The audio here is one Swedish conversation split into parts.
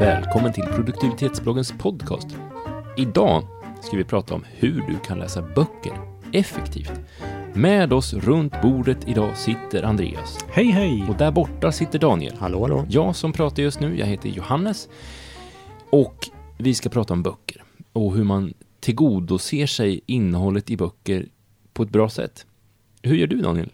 Välkommen till produktivitetsbloggens podcast. Idag ska vi prata om hur du kan läsa böcker effektivt. Med oss runt bordet idag sitter Andreas. Hej hej! Och där borta sitter Daniel. Hallå, hallå. Jag som pratar just nu, jag heter Johannes. Och vi ska prata om böcker och hur man tillgodoser sig innehållet i böcker på ett bra sätt. Hur gör du Daniel?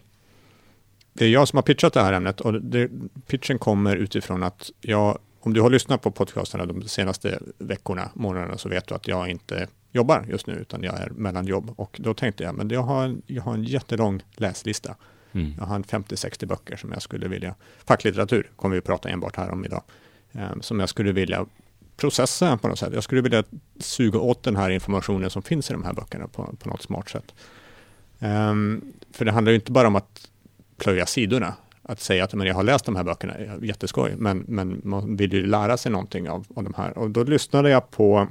Det är jag som har pitchat det här ämnet och det, pitchen kommer utifrån att jag, om du har lyssnat på podcasterna de senaste veckorna, månaderna, så vet du att jag inte jobbar just nu, utan jag är mellan jobb. Och då tänkte jag, men jag har, en- jag har en jättelång läslista. Mm. Jag har en 50-60 böcker som jag skulle vilja, facklitteratur kommer vi att prata enbart här om idag, eh, som jag skulle vilja processa på något sätt. Jag skulle vilja suga åt den här informationen som finns i de här böckerna på, på något smart sätt. Ehm, för det handlar ju inte bara om att plöja sidorna, att säga att men jag har läst de här böckerna, är jätteskoj, men, men man vill ju lära sig någonting av, av de här. Och då lyssnade jag på,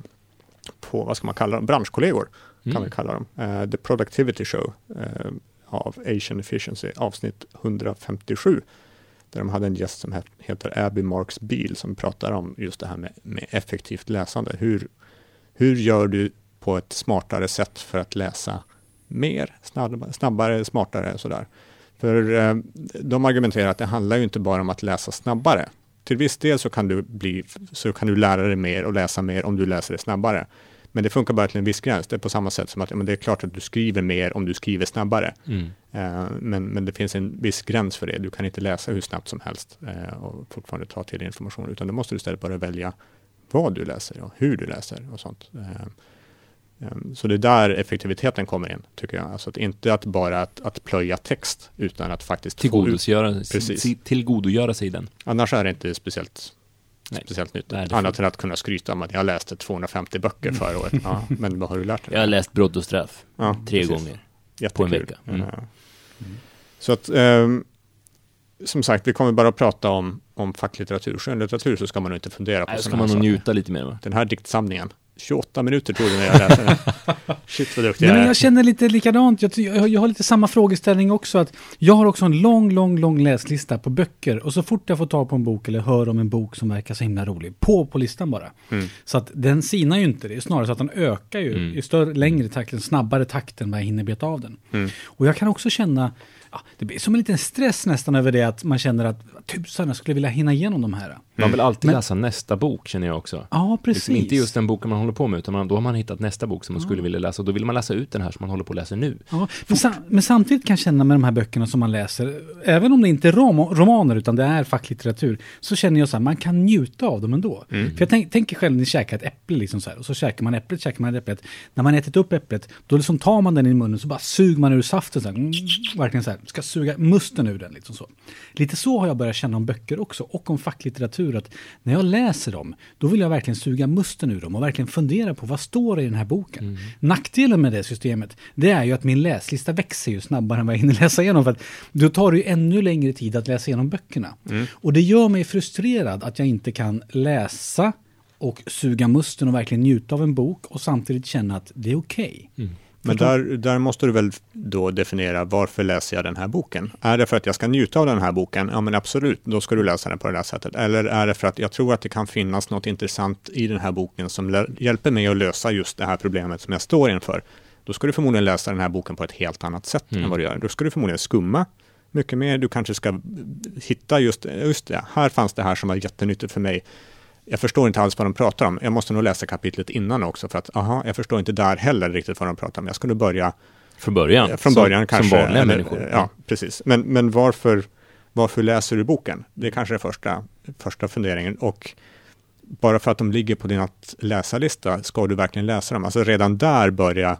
på vad ska man kalla dem, branschkollegor, kan Mm. vi kalla dem. Eh, The Productivity Show eh, av Asian Efficiency, avsnitt 157. Där de hade en gäst som het- heter Abby Marks Beal som pratar om just det här med, med effektivt läsande. Hur, hur gör du på ett smartare sätt för att läsa mer, snabbare, snabbare smartare sådär. För eh, de argumenterar att det handlar ju inte bara om att läsa snabbare. Till viss del så kan du, bli, så kan du lära dig mer och läsa mer om du läser det snabbare. Men det funkar bara till en viss gräns. Det är på samma sätt som att men det är klart att du skriver mer om du skriver snabbare. Mm. Eh, men, men det finns en viss gräns för det. Du kan inte läsa hur snabbt som helst eh, och fortfarande ta till information, utan då måste du istället bara välja vad du läser och hur du läser och sånt. Eh, eh, så det är där effektiviteten kommer in, tycker jag. Alltså att inte att bara att, att plöja text, utan att faktiskt få ut. Tillgodogöra, Precis. tillgodogöra sig den. Annars är det inte speciellt, Nej. speciellt nytt. Nej, Annat än att kunna skryta om att jag läste 250 böcker förra året. Ja, men vad har du lärt dig? Jag har läst Brott och straff Ja, tre precis. gånger. Jättekul. på en vecka. Mm. Ja. Så att, ehm, som sagt, vi kommer bara att prata om, om facklitteratur. Skönlitteratur så ska man nog inte fundera på Nej, ska man nog njuta lite mer va? Den här diktsamlingen, 28 minuter tog det när jag läste den. Shit vad duktig jag men är. jag känner lite likadant. Jag, jag, jag har lite samma frågeställning också. Att jag har också en lång, lång, lång läslista på böcker. Och så fort jag får tag på en bok eller hör om en bok som verkar så himla rolig, på på listan bara. Mm. Så att den sinar ju inte. Det är snarare så att den ökar ju Mm. i större, längre takt, en snabbare takt än vad jag hinner beta av den. Mm. Och jag kan också känna, ja, det blir som en liten stress nästan över det att man känner att tusan, jag skulle vilja hinna igenom de här. Man vill alltid Men- läsa nästa bok känner jag också. Ja, precis. Liksom inte just den boken man håller på med, utan man, då har man hittat nästa bok som man skulle vilja läsa. Och då vill man läsa ut den här som man håller på att läsa nu. Ja, men, sam men samtidigt kan jag känna med de här böckerna som man läser, även om det inte är rom romaner utan det är facklitteratur, så känner jag så här, man kan njuta av dem ändå. För jag tänk, tänker själv, ni käkar ett äpple liksom så här, och så käkar man äpplet, käkar man äpplet. När man ätit upp äpplet, då liksom tar man den i munnen så bara suger man ur saften så här, mm, verkligen så här, ska suga musten ur den liksom så. Lite så har jag börjat känna om böcker också, och om facklitteratur, att när jag läser dem, då vill jag verkligen suga musten ur dem och verkligen fundera på vad står det i den här boken. Nackdelen med det systemet, det är ju att min läslista växer ju snabbare än vad jag hinner läsa igenom. För att då tar det ju ännu längre tid att läsa igenom böckerna. Och det gör mig frustrerad att jag inte kan läsa och suga musten och verkligen njuta av en bok och samtidigt känna att det är okej. Men där, där måste du väl då definiera varför läser jag den här boken? Är det för att jag ska njuta av den här boken? Ja men absolut, då ska du läsa den på det här sättet. Eller är det för att jag tror att det kan finnas något intressant i den här boken som hjälper mig att lösa just det här problemet som jag står inför? Då ska du förmodligen läsa den här boken på ett helt annat sätt Mm. än vad du gör. Då ska du förmodligen skumma mycket mer. Du kanske ska hitta just, just det, här fanns det här som var jättenyttigt för mig. Jag förstår inte alls vad de pratar om. Jag måste nog läsa kapitlet innan också för att, aha, jag förstår inte där heller riktigt vad de pratar om. Jag nog börja Från början. Ja, Från som, början kanske. Som vanliga eller, människor. Ja, precis. Men, men varför, varför läser du boken? Det är kanske är första, första funderingen. Och bara för att de ligger på din att läsa-lista, ska du verkligen läsa dem? Alltså redan där börja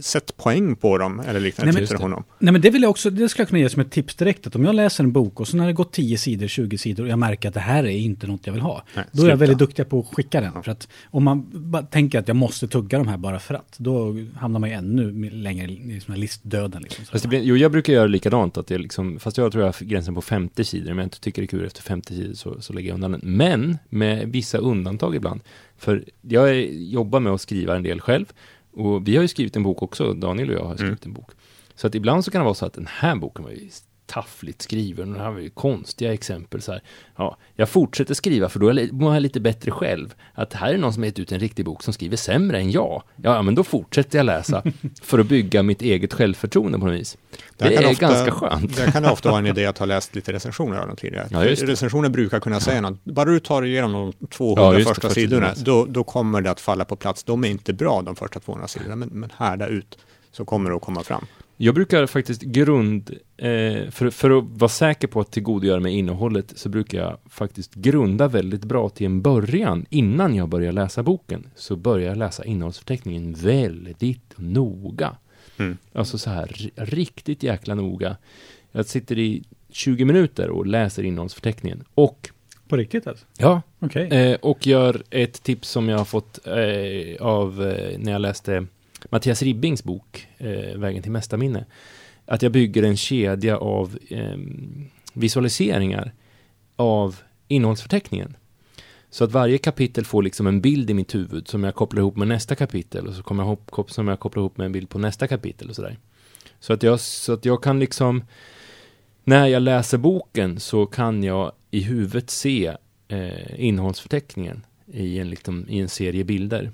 sätt poäng på dem eller liknande, Nej, men- honom. Nej men det vill jag också, det skulle jag kunna ge som ett tips direkt. Att om jag läser en bok och så när det gått 10 sidor, 20 sidor och jag märker att det här är inte något jag vill ha. Nej, då är jag väldigt duktig på att skicka den. För att om man bara tänker att jag måste tugga de här bara för att, då hamnar man ju ännu längre i här listdöden. Liksom. Fast det blir, jo, jag brukar göra likadant. Att jag liksom, fast jag tror jag har gränsen på 50 sidor. Men jag inte tycker det är kul efter 50 sidor så, så lägger jag undan den. Men med vissa undantag ibland. För jag är, jobbar med att skriva en del själv. Och vi har ju skrivit en bok också. Daniel och jag har skrivit en bok. Så att ibland så kan det vara så att den här boken var ju taffligt skriven. Och det här var ju konstiga exempel så här. Ja, jag fortsätter skriva för då mår jag lite bättre själv. Att här är någon som har gett ut en riktig bok som skriver sämre än jag. Ja, men då fortsätter jag läsa för att bygga mitt eget självförtroende på något vis. Det, är ofta, ganska skönt. Det kan ofta vara en idé att ha läst lite recensioner av dem tidigare. Ja, recensioner brukar kunna säga något. Bara du tar igenom de 200 ja, första sidorna, då, då kommer det att falla på plats. De är inte bra de första 200 sidorna, men, men härda ut så kommer det att komma fram. Jag brukar faktiskt grund, eh, för, för att vara säker på att tillgodogöra mig innehållet, så brukar jag faktiskt grunda väldigt bra till en början, innan jag börjar läsa boken, så börjar jag läsa innehållsförteckningen väldigt noga. Mm. Alltså så här, riktigt jäkla noga. Jag sitter i 20 minuter och läser innehållsförteckningen. Och på riktigt alltså? Ja. Okay. Eh, och gör ett tips som jag har fått eh, av eh, när jag läste Mattias Ribbings bok eh, Vägen till mästarminne. Att jag bygger en kedja av eh, visualiseringar av innehållsförteckningen. Så att varje kapitel får liksom en bild i mitt huvud som jag kopplar ihop med nästa kapitel och så kommer jag ihop, som jag kopplar ihop med en bild på nästa kapitel och sådär. Så att jag, så att jag kan liksom, när jag läser boken så kan jag i huvudet se eh, innehållsförteckningen i en, liksom, i en serie bilder.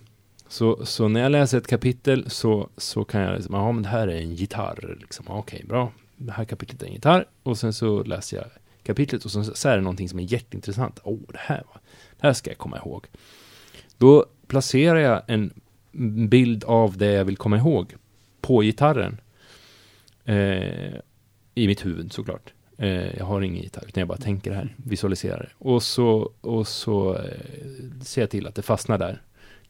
Så, så när jag läser ett kapitel så, så kan jag, liksom, ja men det här är en gitarr, liksom, okej okay, bra, det här kapitlet är en gitarr och sen så läser jag kapitlet och så, så är det någonting som är jätteintressant, åh oh, det här var, det här ska jag komma ihåg. Då placerar jag en bild av det jag vill komma ihåg på gitarren. Eh, I mitt huvud såklart. Eh, jag har ingen gitarr, utan jag bara tänker det här, visualiserar det. Och så, och så eh, ser jag till att det fastnar där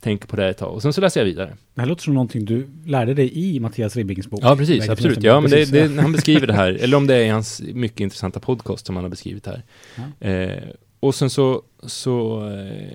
tänker på det ett tag. Och sen så läser jag vidare. Det här låter som någonting du lärde dig i Mattias Ribbings bok. Ja, precis. Absolut. Ja, men det, det, han beskriver det här. eller om det är i hans mycket intressanta podcast som han har beskrivit här. Ja. Eh, och sen så, så eh,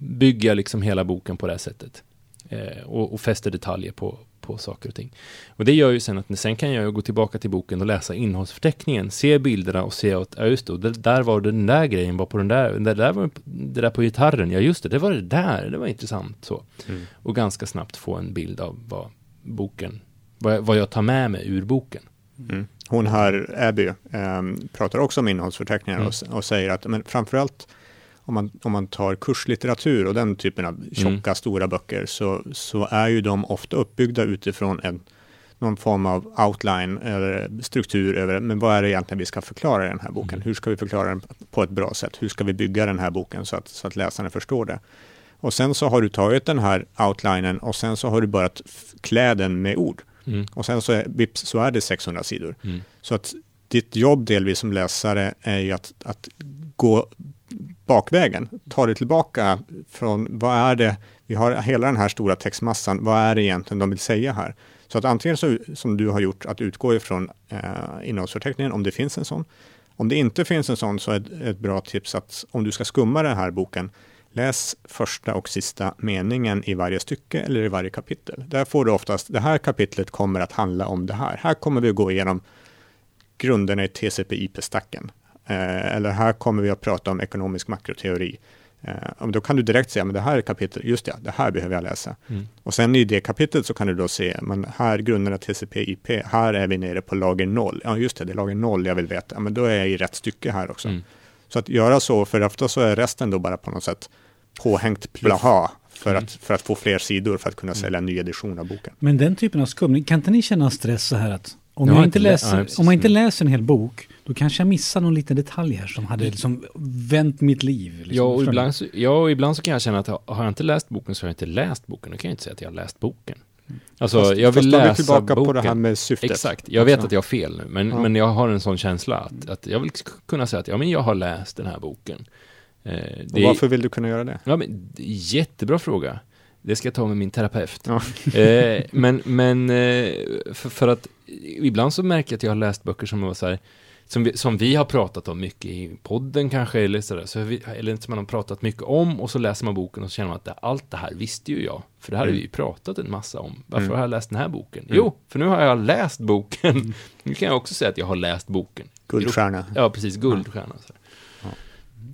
bygger jag liksom hela boken på det här sättet. Eh, och, och fäster detaljer på, på saker och ting. Och det gör ju sen att sen kan jag gå tillbaka till boken och läsa innehållsförteckningen, se bilderna och se att, ja just det, där var det den där grejen, var på den där, det där var det där på gitarren, ja just det, det var det där, det var intressant så. Mm. Och ganska snabbt få en bild av vad boken, vad jag, vad jag tar med mig ur boken. Mm. Hon här, Abby, eh, pratar också om innehållsförteckningar mm. och, och, säger att men framförallt om man, om man tar kurslitteratur och den typen av tjocka, mm. stora böcker, så, så är ju de ofta uppbyggda utifrån en, någon form av outline eller struktur över, men vad är det egentligen vi ska förklara i den här boken? Mm. Hur ska vi förklara den på ett bra sätt? Hur ska vi bygga den här boken så att, så att läsaren förstår det? Och sen så har du tagit den här outlinen och sen så har du börjat klä den med ord. Mm. Och sen så är, vips, så är det 600 sidor. Mm. Så att ditt jobb delvis som läsare är ju att, att gå bakvägen. Ta det tillbaka från vad är det, vi har hela den här stora textmassan, vad är det egentligen de vill säga här? Så att antingen så, som du har gjort, att utgå ifrån eh, innehållsförteckningen, om det finns en sån. Om det inte finns en sån så är ett, ett bra tips att om du ska skumma den här boken, läs första och sista meningen i varje stycke eller i varje kapitel. Där får du oftast, det här kapitlet kommer att handla om det här. Här kommer vi att gå igenom grunderna i TCP/IP-stacken eller här kommer vi att prata om ekonomisk makroteori. Eh, då kan du direkt säga, men det här är kapitlet, just det, det här behöver jag läsa. Mm. Och sen i det kapitlet så kan du då se, men här grunderna TCP/IP, här är vi nere på lager noll. Ja, just det, det är lager noll jag vill veta. Ja, men då är jag i rätt stycke här också. Mm. Så att göra så, för ofta så är resten då bara på något sätt påhängt blaha för, mm. att, för att få fler sidor för att kunna mm. sälja en ny edition av boken. Men den typen av skumning, kan inte ni känna stress så här att om, jag inte läser, ja, om man inte läser en hel bok, då kanske jag missar någon liten detalj här som hade liksom vänt mitt liv. Liksom. Ja, och ibland så, ja, och ibland så kan jag känna att har jag inte läst boken så har jag inte läst boken. Då kan jag inte säga att jag har läst boken. Alltså, fast, jag vill läsa tillbaka boken. på det här med syftet. Exakt, jag vet att jag har fel nu, men, ja. men jag har en sån känsla att, att jag vill kunna säga att ja, men jag har läst den här boken. Eh, och varför vill du kunna göra det? Ja, men, jättebra fråga. Det ska jag ta med min terapeut. Ja. eh, men men eh, för, för, att ibland så märker jag att jag har läst böcker som var så här, som vi, som vi har pratat om mycket i podden kanske, eller sådär, så vi, eller som man har pratat mycket om, och så läser man boken och så känner man att det, allt det här visste ju jag, för det här mm. har vi ju pratat en massa om. Varför mm. har jag läst den här boken? Mm. Jo, för nu har jag läst boken. Mm. nu kan jag också säga att jag har läst boken. Guldstjärna. Ja, precis, guldstjärna. Ja.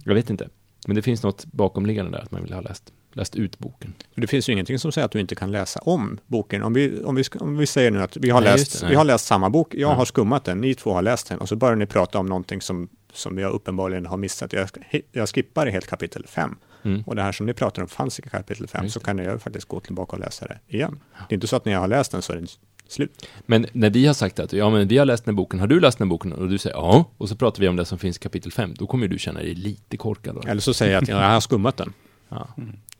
Jag vet inte, men det finns något bakomliggande där, att man vill ha läst läst ut boken. Det finns ju ingenting som säger att du inte kan läsa om boken. Om vi, om vi, om vi säger nu att vi har, Nej, läst, det, vi har läst samma bok, jag Ja. har skummat den, ni två har läst den och så börjar ni prata om någonting som, som jag uppenbarligen har missat. Jag, jag skippar helt kapitel 5 Mm. och det här som ni pratar om fanns i kapitel 5 Just så kan jag faktiskt gå tillbaka och läsa det igen. Det är inte så att när jag har läst den så är den slut. Men när vi har sagt att ja, men vi har läst den här boken, har du läst den här boken? Och du säger ja, och så pratar vi om det som finns i kapitel 5, då kommer du känna dig lite korkad. Eller så säger jag att ja, jag har skummat den. Ja.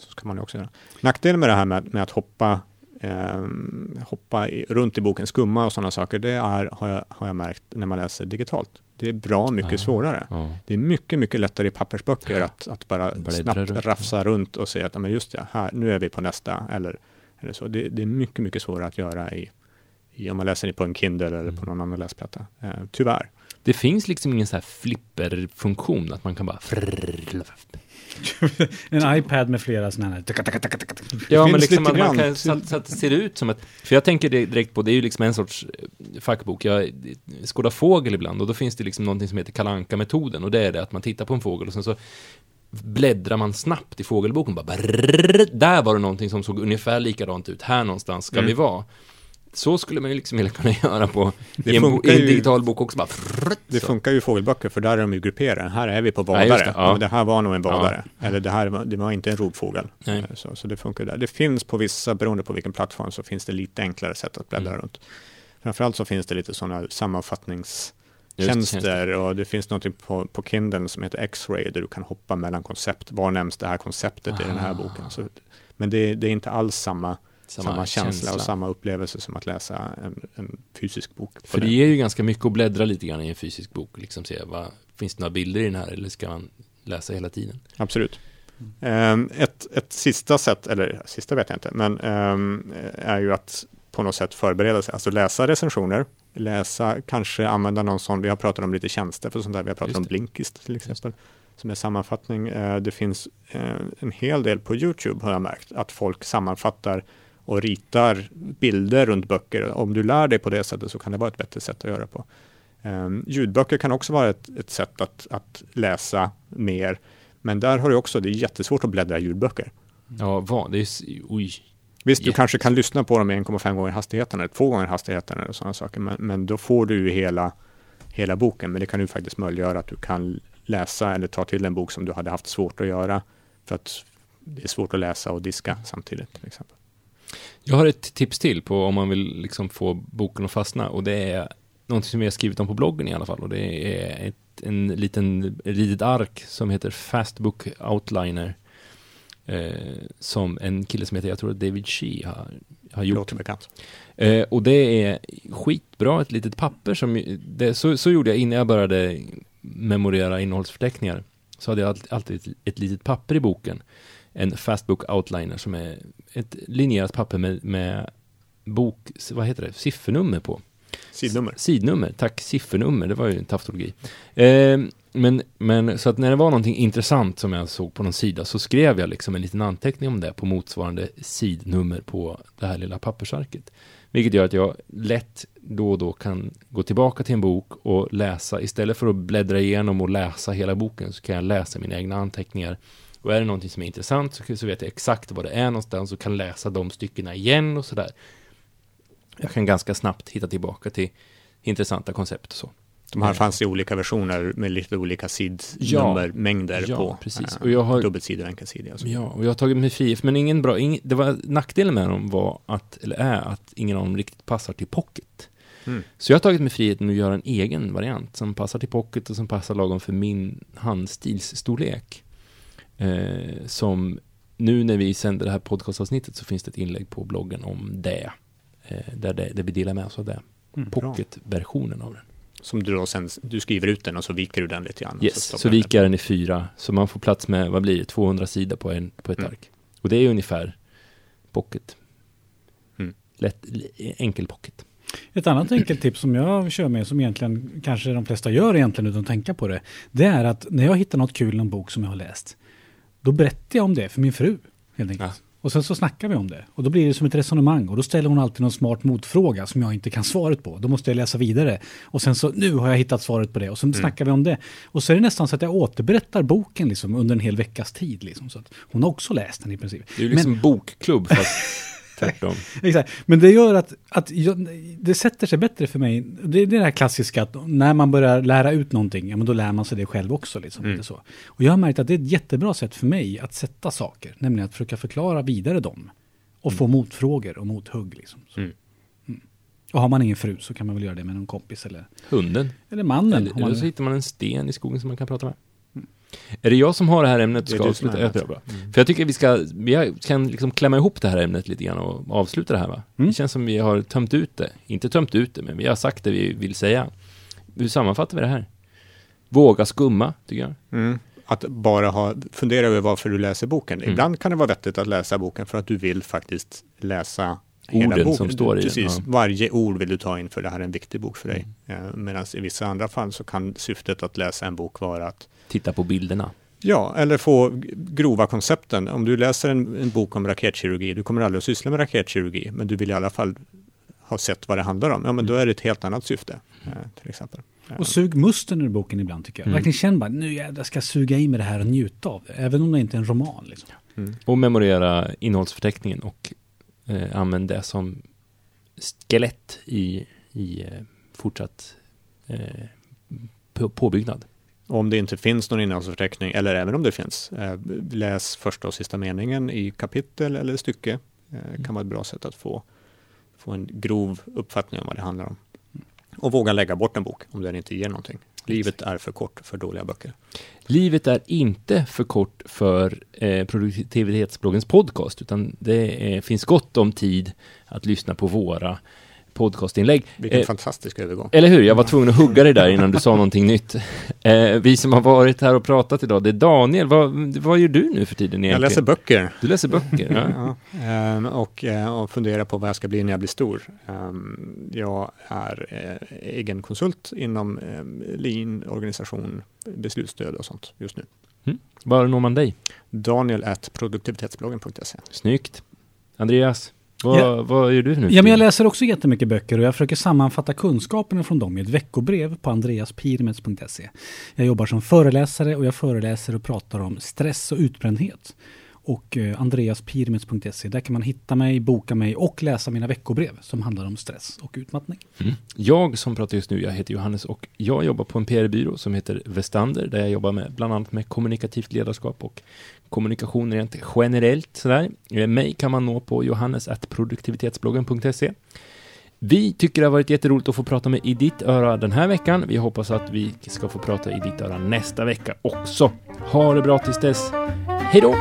Så ska man också göra. Nackdelen med det här med, med att hoppa, ehm, hoppa i, runt i boken, skumma och sådana saker, det är, har jag, har jag märkt när man läser digitalt. Det är bra mycket Ah. svårare. Ja. Det är mycket, mycket lättare i pappersböcker att, att bara Bläddra snabbt runt. rafsa runt och se att ja, men just det, här, nu är vi på nästa. Eller, eller så. Det, det är mycket, mycket svårare att göra i, i om man läser det på en Kindle eller Mm. på någon annan läsplatta. Eh, tyvärr. Det finns liksom ingen så här flipperfunktion, att man kan bara... En iPad med flera sådana här... Ja, men liksom att man kan, så, att, så att det ser ut som ett... För jag tänker direkt på, det är ju liksom en sorts eh, fackbok. Jag skådar fågel ibland och då finns det liksom någonting som heter kalanka metoden och det är det att man tittar på en fågel och sen så bläddrar man snabbt i fågelboken. Bara brrrr, där var det någonting som såg ungefär likadant ut. Här någonstans ska Mm. vi vara. Så skulle man ju liksom vilja kunna göra på Det i en, bo, i en ju- digital bok också. Bara frrrt, Det så. funkar ju i fågelböcker för där är de ju grupperade. Här är vi på Ja, vadare. just det, Ja, ja. det här var nog en vadare. Eller det här var, det var inte en rovfågel. Eh, Så, så det funkar där. Det finns på vissa, beroende på vilken plattform, så finns det lite enklare sätt att bläddra Mm. runt. Framförallt så finns det lite sådana sammanfattningstjänster och det finns något på, på Kindle som heter X-ray där du kan hoppa mellan koncept. Var nämns det här konceptet i den här Ah. boken? Så, men det, det är inte alls samma, samma, känsla, och samma upplevelse som att läsa en, en fysisk bok. För det ger ju ganska mycket att bläddra lite grann i en fysisk bok. Liksom se, vad, finns det några bilder i den här eller ska man läsa hela tiden? Absolut. Ehm, Ett, ett sista sätt, eller sista vet jag inte, men ehm, är ju att på något sätt förbereda sig, alltså läsa recensioner, läsa, kanske använda någon sån, vi har pratat om lite tjänster för sånt där, vi har pratat om. Blinkist till exempel, som är sammanfattning. Eh, Det finns en hel del på YouTube har jag märkt, att folk sammanfattar och ritar bilder runt böcker. Om du lär dig på det sättet så kan det vara ett bättre sätt att göra på. Um, ljudböcker kan också vara ett, ett sätt att, att läsa mer. Men där har du också, det är jättesvårt att bläddra i ljudböcker. Ja, vad? Det är, oj. Visst, du kanske kan lyssna på dem i 1,5 gånger hastigheten eller två gånger hastigheten eller sådana saker. Men, men då får du ju hela, hela boken. Men det kan ju faktiskt möjliggöra att du kan läsa eller ta till en bok som du hade haft svårt att göra. För att det är svårt att läsa och diska samtidigt till exempel. Jag har ett tips till på om man vill liksom få boken att fastna och det är någonting som jag har skrivit om på bloggen i alla fall och det är ett, en liten litet ark som heter Fastbook Outliner eh, som en kille som heter, jag tror David Shee har, har gjort. Låter bekant. Eh, och det är skitbra, ett litet papper som, det, så, så gjorde jag innan jag började memorera innehållsförteckningar. Så hade jag alltid, alltid ett, ett litet papper i boken. En Fastbook Outliner som är ett linjerat papper med, med bok, vad heter det, siffernummer på. Sidnummer. Sidnummer, tack, siffernummer, det var ju en taftologi. Eh, men, men så att när det var någonting intressant som jag såg på någon sida så skrev jag liksom en liten anteckning om det på motsvarande sidnummer på det här lilla pappersarket. Vilket gör att jag lätt då och då kan gå tillbaka till en bok och läsa, istället för att bläddra igenom och läsa hela boken så kan jag läsa mina egna anteckningar. Och är det någonting som är intressant så, så vet jag exakt vad det är någonstans och kan läsa de styckena igen och sådär. Jag kan ganska snabbt hitta tillbaka till intressanta koncept och så. De här Mm. fanns i olika versioner med lite olika sidnummermängder Ja, på. precis. Och jag har- Dubbelsidiga och enkelsidiga. Ja, och jag har tagit mig frihet, men ingen bra, ing, det var nackdelen med dem var att, eller är att ingen av dem riktigt passar till pocket. Mm. Så jag har tagit mig friheten att göra en egen variant som passar till pocket och som passar lagom för min handstilsstorlek. Eh, som nu när vi sänder det här podcastavsnittet så finns det ett inlägg på bloggen om det. Eh, där, det där vi delar med oss av det. Mm. Pocket-versionen av den. Som du då sen, du skriver ut den och så viker du den lite grann. Yes, så den viker jag den i fyra. Så man får plats med, vad blir det, 200 sidor på, en, på ett Mm. ark. Och det är ungefär pocket. Mm. Lätt, enkel pocket. Ett annat enkelt tips som jag kör med, som egentligen kanske de flesta gör egentligen utan att tänka på det, det är att när jag hittar något kul i någon bok som jag har läst, då berättar jag om det för min fru. Helt enkelt. Och sen så snackar vi om det. Och då blir det som ett resonemang. Och då ställer hon alltid någon smart motfråga som jag inte kan svaret på. Då måste jag läsa vidare. Och sen så, nu har jag hittat svaret på det. Och sen mm. snackar vi om det. Och så är det nästan så att jag återberättar boken liksom under en hel veckas tid. Liksom. Så att hon har också läst den i princip. Det är ju liksom Men, bokklubb fast tvärtom. Exakt. Men det gör att, att jag, det sätter sig bättre för mig. Det är det här klassiska att när man börjar lära ut någonting, ja men då lär man sig det själv också. Liksom, mm. så. Och jag har märkt att det är ett jättebra sätt för mig att sätta saker, nämligen att försöka förklara vidare dem. Och mm. få motfrågor och mothugg. Liksom, mm. mm. Och har man ingen fru så kan man väl göra det med någon kompis eller... Hunden. Eller mannen. Eller, eller så hittar man en sten i skogen som man kan prata med. Är det jag som har det här ämnet och ska avsluta? Ja, bra. Mm. För jag tycker vi ska, vi kan liksom klämma ihop det här ämnet lite grann och avsluta det här va? Mm. Det känns som vi har tömt ut det. Inte tömt ut det, men vi har sagt det vi vill säga. Hur sammanfattar vi det här? Våga skumma, tycker jag. Mm. Att bara ha, fundera över varför du läser boken. Mm. Ibland kan det vara vettigt att läsa boken för att du vill faktiskt läsa Orden hela boken. som står i Precis, den. Ja. varje ord vill du ta in för det här är en viktig bok för dig. Mm. Eh, Medan i vissa andra fall så kan syftet att läsa en bok vara att titta på bilderna. Ja, eller få grova koncepten. Om du läser en, en, bok om raketkirurgi, du kommer aldrig att syssla med raketkirurgi, men du vill i alla fall ha sett vad det handlar om. Ja, men då är det ett helt annat syfte, eh, till exempel. Och sug musten ur boken ibland tycker jag. Mm. Verkligen känn bara, nu jag ska suga i mig det här och njuta av det. Även om det inte är en roman. Liksom. Mm. Och memorera innehållsförteckningen och eh, använd det som skelett i, i eh, fortsatt eh, påbyggnad. Om det inte finns någon innehållsförteckning, eller även om det finns, eh, läs första och sista meningen i kapitel eller stycke. Eh, kan vara ett bra sätt att få, få en grov uppfattning om vad det handlar om. Och våga lägga bort en bok om den inte ger någonting. Livet är för kort för dåliga böcker. Livet är inte för kort för eh, produktivitetsbloggens podcast, utan det är, finns gott om tid att lyssna på våra podcastinlägg. Vilken eh, fantastisk övergång. Eller hur? Jag var tvungen att hugga dig där innan du sa någonting nytt. Eh, vi som har varit här och pratat idag, det är Daniel. Vad, vad gör du nu för tiden egentligen? Jag läser böcker. Du läser böcker, ja. ja um, och, uh, och funderar på vad jag ska bli när jag blir stor. Um, jag är uh, egen konsult inom um, lean, organisation, beslutsstöd och sånt just nu. Mm. Var når man dig? Daniel at produktivitetsbloggen.se. Snyggt. Andreas? Vad, ja. vad gör du nu? Ja, men jag läser också jättemycket böcker och jag försöker sammanfatta kunskaperna från dem i ett veckobrev på andreaspirmets.se. Jag jobbar som föreläsare och jag föreläser och pratar om stress och utbrändhet och eh, andreaspirmets.se. Där kan man hitta mig, boka mig och läsa mina veckobrev som handlar om stress och utmattning. Mm. Jag som pratar just nu, jag heter Johannes och jag jobbar på en PR-byrå som heter Vestander där jag jobbar med bland annat med kommunikativt ledarskap och kommunikation rent generellt. Sådär. Eh, mig kan man nå på johannes.produktivitetsbloggen.se. Vi tycker det har varit jätteroligt att få prata med i ditt öra den här veckan. Vi hoppas att vi ska få prata i ditt öra nästa vecka också. Ha det bra tills dess. Hej då!